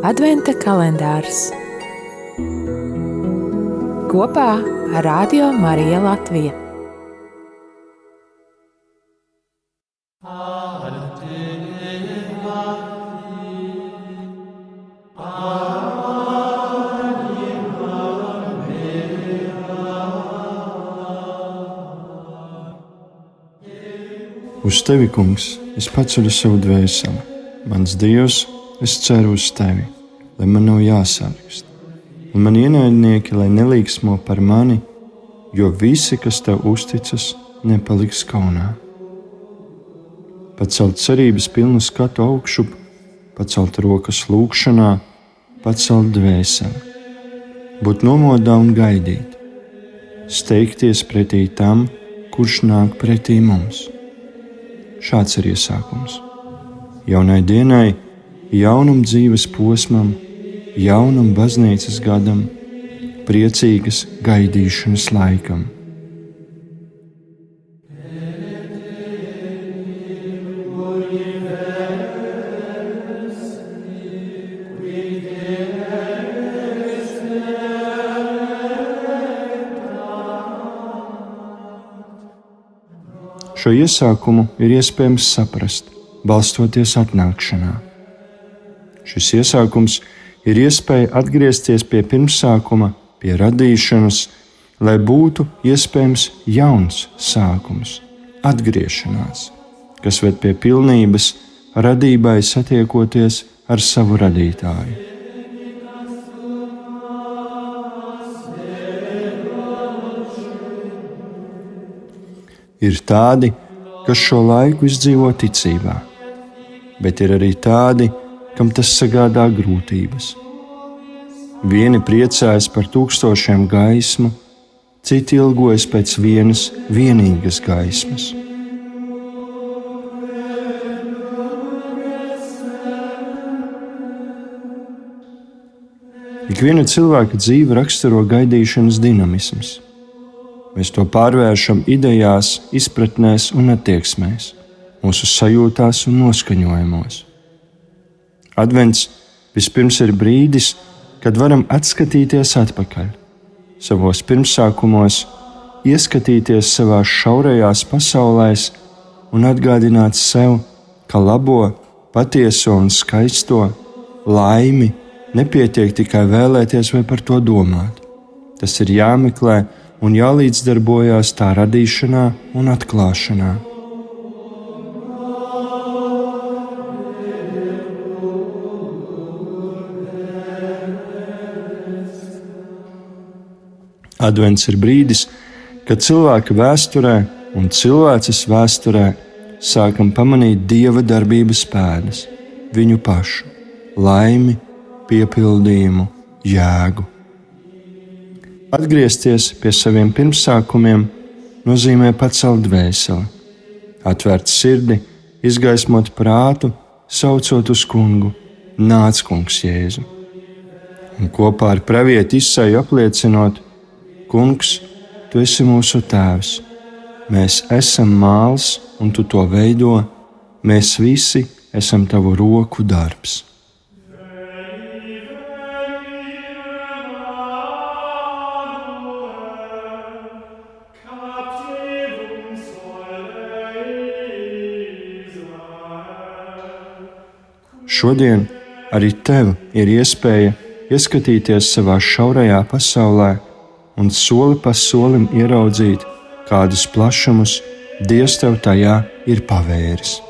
Adventa kalendārs kopā ar Radio Mariju Latviju. Uz tevi, kungs, es paceļu savu dvēseli. Mans dievs, es ceru uz tevi, lai man nav jāsārgst. Un man ienaidnieki, lai nelīgsmo par mani, jo visi, kas tev uzticas, nepaliks kaunā. Pacelt cerības pilnu skatu augšup, pacelt rokas lūgšanā, pacelt dvēseli, būt nomodā un gaidīt, steigties pretī tam, kurš nāk pretī mums Šāds ir iesākums. Jaunai dienai, jaunam dzīves posmam, jaunam baznīcas gadam, priecīgas gaidīšanas laikam. Šo iesākumu ir iespējams saprast, balstoties atnākšanā. Šis iesākums ir iespēja atgriezties pie pirmsākuma, pie radīšanas, lai būtu iespējams jauns sākums, atgriešanās, kas ved pie pilnības, radībai satiekoties ar savu radītāju. Ir tādi, kas šo laiku izdzīvo ticībā, bet ir arī tādi, kam tas sagādā grūtības. Vieni priecājas par tūkstošiem gaismu, citi ilgojas pēc vienas vienīgas gaismas. Ikviena cilvēka dzīve raksturo gaidīšanas dinamisms. Mēs to pārvēršam idejās, izpratnēs un attieksmēs, mūsu sajūtās un noskaņojumos. Advents vispirms ir brīdis, kad varam atskatīties atpakaļ, savos pirmsākumos, ieskatīties savā šaurajās pasaulēs un atgādināt sev, ka labo, patieso un skaisto laimi nepietiek tikai vēlēties vai par to domāt. Tas ir jāmeklē un jālīdzdarbojas tā radīšanā un atklāšanā. Advents ir brīdis, kad cilvēka vēsturē un cilvēces vēsturē sākam pamanīt dieva darbības pēdas, viņu pašu, laimi, piepildījumu, jēgu. Atgriezties pie saviem pirmsākumiem nozīmē pacelt dvēseli, atvērt sirdi, izgaismot prātu, saucot uz kungu, nāc kungs Jēzu. Un kopā ar pravieti izsaju apliecinot, kungs, tu esi mūsu tēvs, mēs esam māls un tu to veido, mēs visi esam tavu roku darbs. Šodien arī tev ir iespēja ieskatīties savā šaurajā pasaulē un soli pa solim ieraudzīt, kādus plašumus Dievs tev tajā ir pavēris.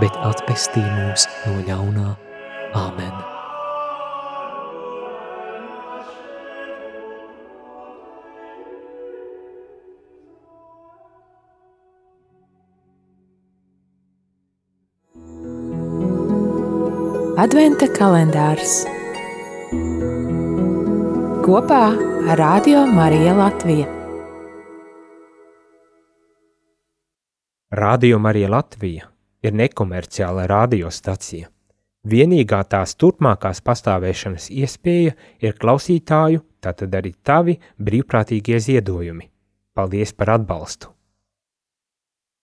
bet atpestī mūs no ļaunā. Āmen! Adventa kalendārs kopā ar Radio Mariju Latviju. Radio Marija Latvija ir nekomerciāla radiostacija. Vienīgā tās turpmākās pastāvēšanas iespēja ir klausītāju, tātad arī tavi brīvprātīgie ziedojumi. Paldies par atbalstu!